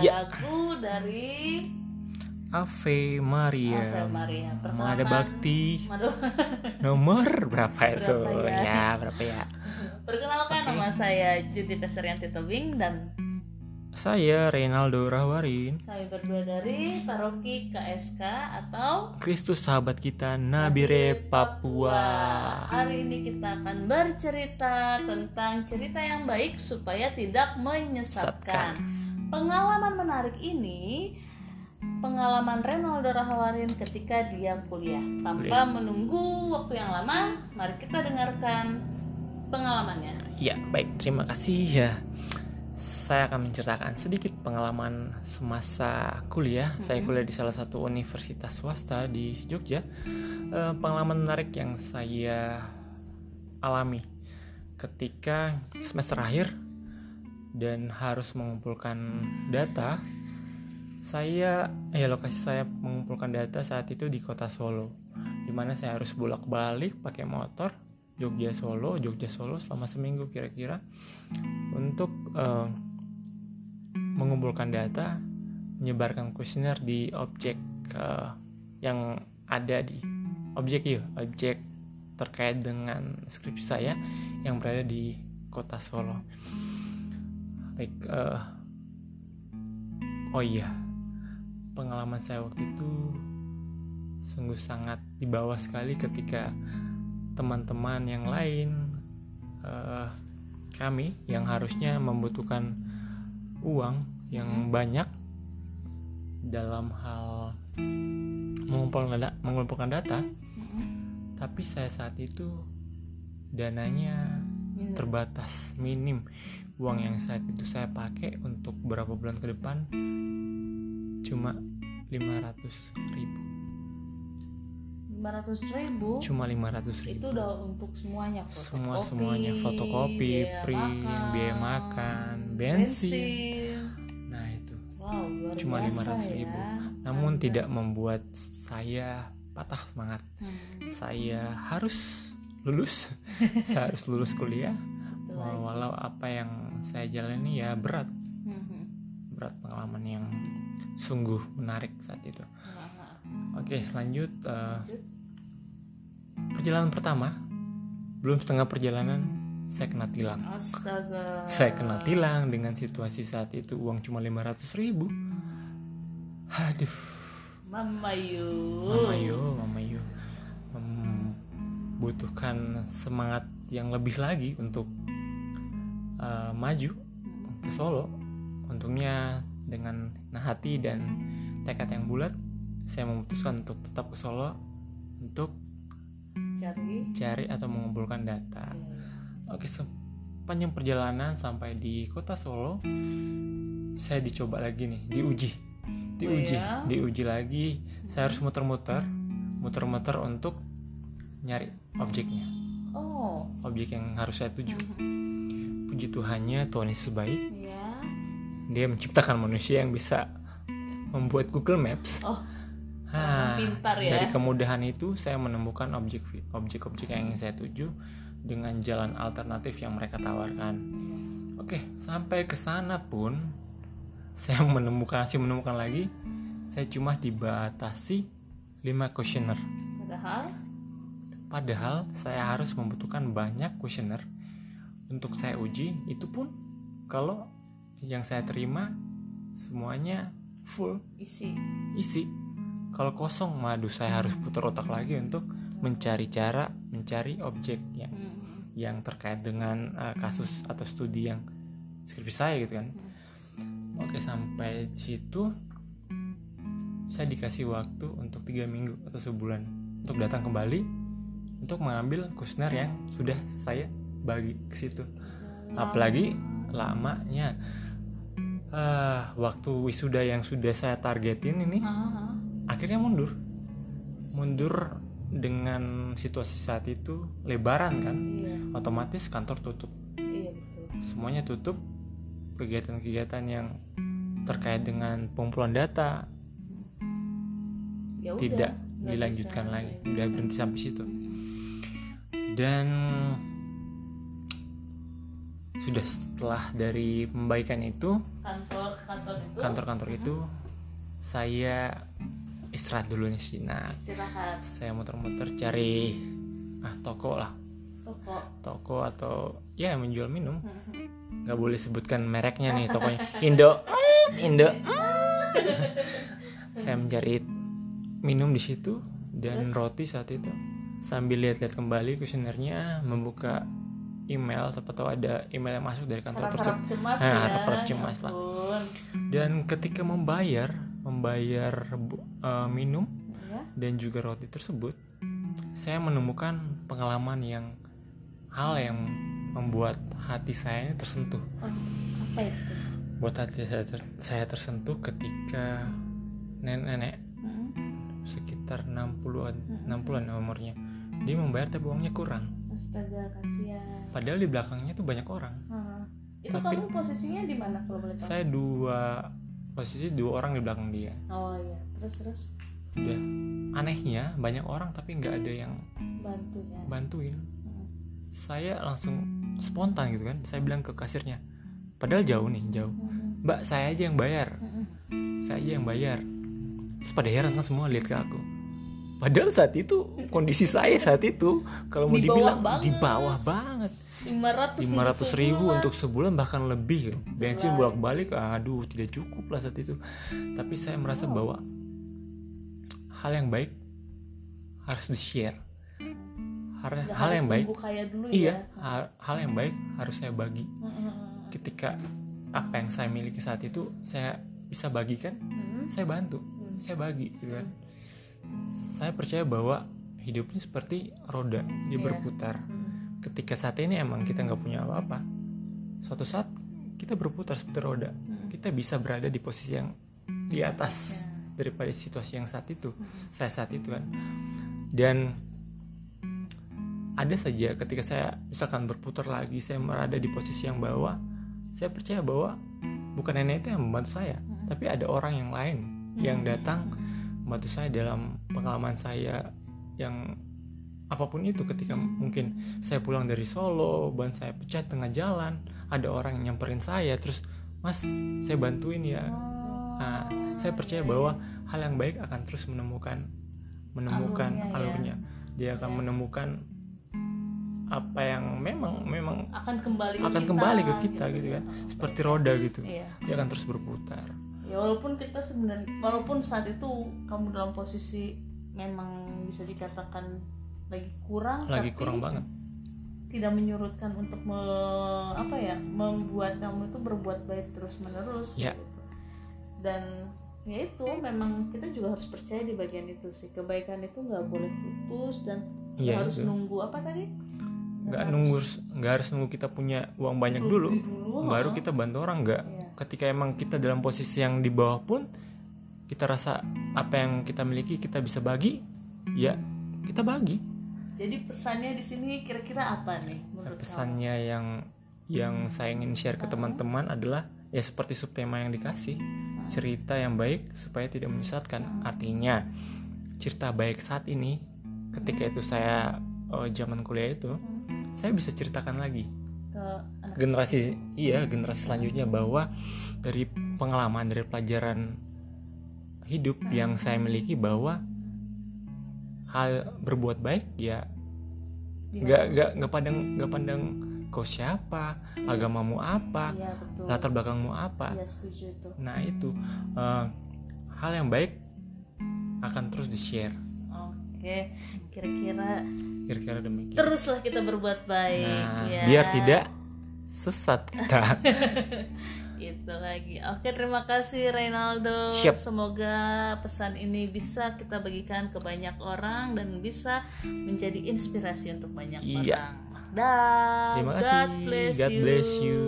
Iya. lagu dari Ave Maria. Ave Maria. Mada Bakti. Nomor berapa itu? Berapa ya? ya, berapa ya? Perkenalkan nama saya Judita Serianti Tobing dan Saya Reynaldo Rahwarin. kami berdua dari Paroki KSK atau Kristus sahabat kita Nabire Papua. Hari ini kita akan bercerita tentang cerita yang baik supaya tidak menyesatkan. Pengalaman menarik ini pengalaman Renaldo Rahawarin ketika dia kuliah. Tanpa menunggu waktu yang lama, mari kita dengarkan pengalamannya. Ya, baik. Terima kasih ya. Saya akan menceritakan sedikit pengalaman semasa kuliah. Saya kuliah di salah satu universitas swasta di Jogja. Eh, pengalaman menarik yang saya alami ketika semester akhir dan harus mengumpulkan data. Saya ya lokasi saya mengumpulkan data saat itu di kota Solo, di mana saya harus bolak-balik pakai motor Jogja Solo, Jogja Solo selama seminggu kira-kira untuk eh, mengumpulkan data, menyebarkan kuesioner di objek eh, yang ada di objek ya, objek terkait dengan skripsi saya yang berada di kota Solo. Baik, eh, oh iya, pengalaman saya waktu itu sungguh sangat di bawah sekali ketika teman-teman yang lain eh, kami yang harusnya membutuhkan uang yang banyak dalam hal mengumpulkan data, mengumpulkan data. Tapi saya saat itu dananya terbatas minim uang yang saat itu saya pakai untuk beberapa bulan ke depan cuma 500 ribu 500 ribu cuma 500 ribu itu udah untuk semuanya fotokopi, semua semuanya fotokopi, biaya print, makan, biaya makan, bensin. Nah itu Wow, luar cuma biasa 500 ribu. ya. Namun tidak membuat saya patah semangat. Hmm, Saya harus lulus, saya harus lulus kuliah. Walau apa yang saya jalani ya berat, Hmm, berat pengalaman yang sungguh menarik saat itu. nah. Oke, lanjut. eh, Lanjut. perjalanan pertama, belum setengah perjalanan, saya kena tilang. Astaga. Saya kena tilang dengan situasi saat itu uang cuma 500 ribu. Aduh, Mama Yu. Mama Yo, Mama Yo membutuhkan semangat yang lebih lagi untuk uh, maju ke Solo. Untungnya dengan nah hati dan tekad yang bulat, saya memutuskan untuk tetap ke Solo untuk Cari. cari atau mengumpulkan data. Oke, sepanjang perjalanan sampai di kota Solo, saya dicoba lagi nih, diuji, diuji, Oh ya? diuji lagi. Saya harus muter-muter, muter-muter untuk nyari objeknya, Oh. objek yang harus saya tuju. Mhm. Puji Tuhannya, Tuhan Yesus baik. Ya. Dia menciptakan manusia yang bisa membuat Google Maps. Oh. Pintar ya. Dari kemudahan itu saya menemukan objek objek-objek yang ingin saya tuju dengan jalan alternatif yang mereka tawarkan. Oke, sampai ke sana pun saya menemukan masih menemukan lagi saya cuma dibatasi 5 kuesioner. Padahal Padahal saya harus membutuhkan banyak kuesioner untuk saya uji. Itu pun kalau yang saya terima semuanya full isi. isi kalau kosong madu saya harus putar otak lagi untuk mencari cara mencari objek yang Hmm. yang terkait dengan uh, kasus atau studi yang skripsi saya gitu kan oke sampai situ saya dikasih waktu untuk tiga minggu atau sebulan untuk datang kembali untuk mengambil kuesioner yang sudah saya bagi ke situ. Apalagi lamanya. Eh, waktu wisuda yang sudah saya targetin ini Ah, akhirnya mundur. Mundur dengan situasi saat itu lebaran kan? Iya. otomatis kantor tutup. Iya betul. semuanya tutup. Kegiatan-kegiatan yang terkait dengan pengumpulan data Ya udah, tidak dilanjutkan bisa. lagi. Udah berhenti sampai situ. Dan sudah setelah dari pembaikan itu Kantor kantor itu? kantor-kantor itu saya istirahat dulu nih sejenak istirahat. Saya muter-muter cari ah toko lah. Toko. Toko atau ya yang menjual minum. Hmm. nggak boleh sebutkan mereknya nih tokonya. Indo. Indo. Saya mencari minum di situ dan roti saat itu. Sambil lihat-lihat kembali kuesionernya membuka email siapa tahu ada email yang masuk dari kantor tersebut. cemas Nah, ya. ya cemas lah. dan ketika membayar membayar eh, minum ya. dan juga roti tersebut saya menemukan pengalaman yang hal yang membuat hati saya ini tersentuh. Oh, apa itu? Buat hati saya, ter- saya tersentuh ketika nenek-nenek Hmm. sekitar 60-an 60-an umurnya dia membayar tapi uangnya kurang astaga kasihan. Padahal di belakangnya tuh banyak orang. Hmm. itu Tapi- kamu posisinya di mana kalau boleh tahu? Saya dua posisi dua orang di belakang dia. Oh iya. Terus terus? Udah. Anehnya banyak orang tapi nggak ada yang bantu ya? bantuin. Hmm. saya langsung spontan gitu kan. Saya bilang ke kasirnya padahal jauh nih jauh. Hmm. mbak saya aja yang bayar. Hmm. saya aja yang bayar. Terus pada heran kan semua lihat ke aku padahal saat itu kondisi saya saat itu kalau mau Di dibilang banget. di bawah banget. 500 500 ribu sebulan. untuk sebulan bahkan lebih. Bensin bolak balik aduh tidak cukup lah saat itu. Tapi saya merasa bahwa hal yang baik harus di share hal, hal yang baik dulu iya ya. hal, hal yang baik harus saya bagi. Hmm. ketika apa yang saya miliki saat itu saya bisa bagikan Hmm. saya bantu saya bagi gitu kan saya percaya bahwa hidup ini seperti roda dia Iya. berputar Hmm. ketika saat ini emang kita nggak punya apa-apa suatu saat kita berputar seperti roda Hmm. kita bisa berada di posisi yang di atas Ya. daripada situasi yang saat itu saya saat itu kan dan ada saja ketika saya misalkan berputar lagi saya berada di posisi yang bawah saya percaya bahwa bukan nenek itu yang membantu saya tapi ada orang yang lain yang datang membantu saya dalam pengalaman saya yang apa pun itu ketika mungkin saya pulang dari Solo ban saya pecah tengah jalan ada orang yang nyamperin saya terus mas saya bantuin ya nah saya percaya bahwa hal yang baik akan terus menemukan menemukan Alurnya, ya. alurnya dia akan menemukan apa yang memang memang akan kembali ke akan kita, kembali ke kita gitu ya. kan seperti roda gitu Iya. dia akan terus berputar ya walaupun kita sebenarnya walaupun saat itu kamu dalam posisi memang bisa dikatakan lagi kurang lagi tapi kurang banget tidak menyurutkan untuk me- apa ya membuat kamu itu berbuat baik terus menerus Ya. gitu. dan ya itu memang kita juga harus percaya di bagian itu sih kebaikan itu nggak boleh putus dan Iya, harus itu. nunggu apa tadi nggak nunggu nggak harus nunggu kita punya uang banyak dulu dulu baru kita bantu orang nggak Iya. Ketika emang kita dalam posisi yang di bawah pun kita rasa apa yang kita miliki kita bisa bagi ya kita bagi. Jadi pesannya di sini kira-kira apa nih menurut kamu? pesannya yang yang saya ingin share ke teman-teman adalah ya seperti subtema yang dikasih cerita yang baik supaya tidak menyesatkan. Artinya cerita baik saat ini ketika itu saya oh, zaman kuliah itu saya bisa ceritakan lagi. Ke generasi iya generasi selanjutnya bahwa dari pengalaman dari pelajaran hidup yang saya miliki bahwa hal berbuat baik ya nggak nggak nggak pandang nggak pandang kau siapa agamamu apa iya betul. latar belakangmu apa. Iya setuju itu. Nah itu eh, hal yang baik akan terus di share oke kira-kira kira-kira demikian. teruslah kita berbuat baik nah ya. biar tidak sesat kita. Itu lagi. Oke terima kasih Reynaldo. Siap. semoga pesan ini bisa kita bagikan ke banyak orang dan bisa menjadi inspirasi untuk banyak Iya. orang. Dah. Terima God kasih. bless God you. bless you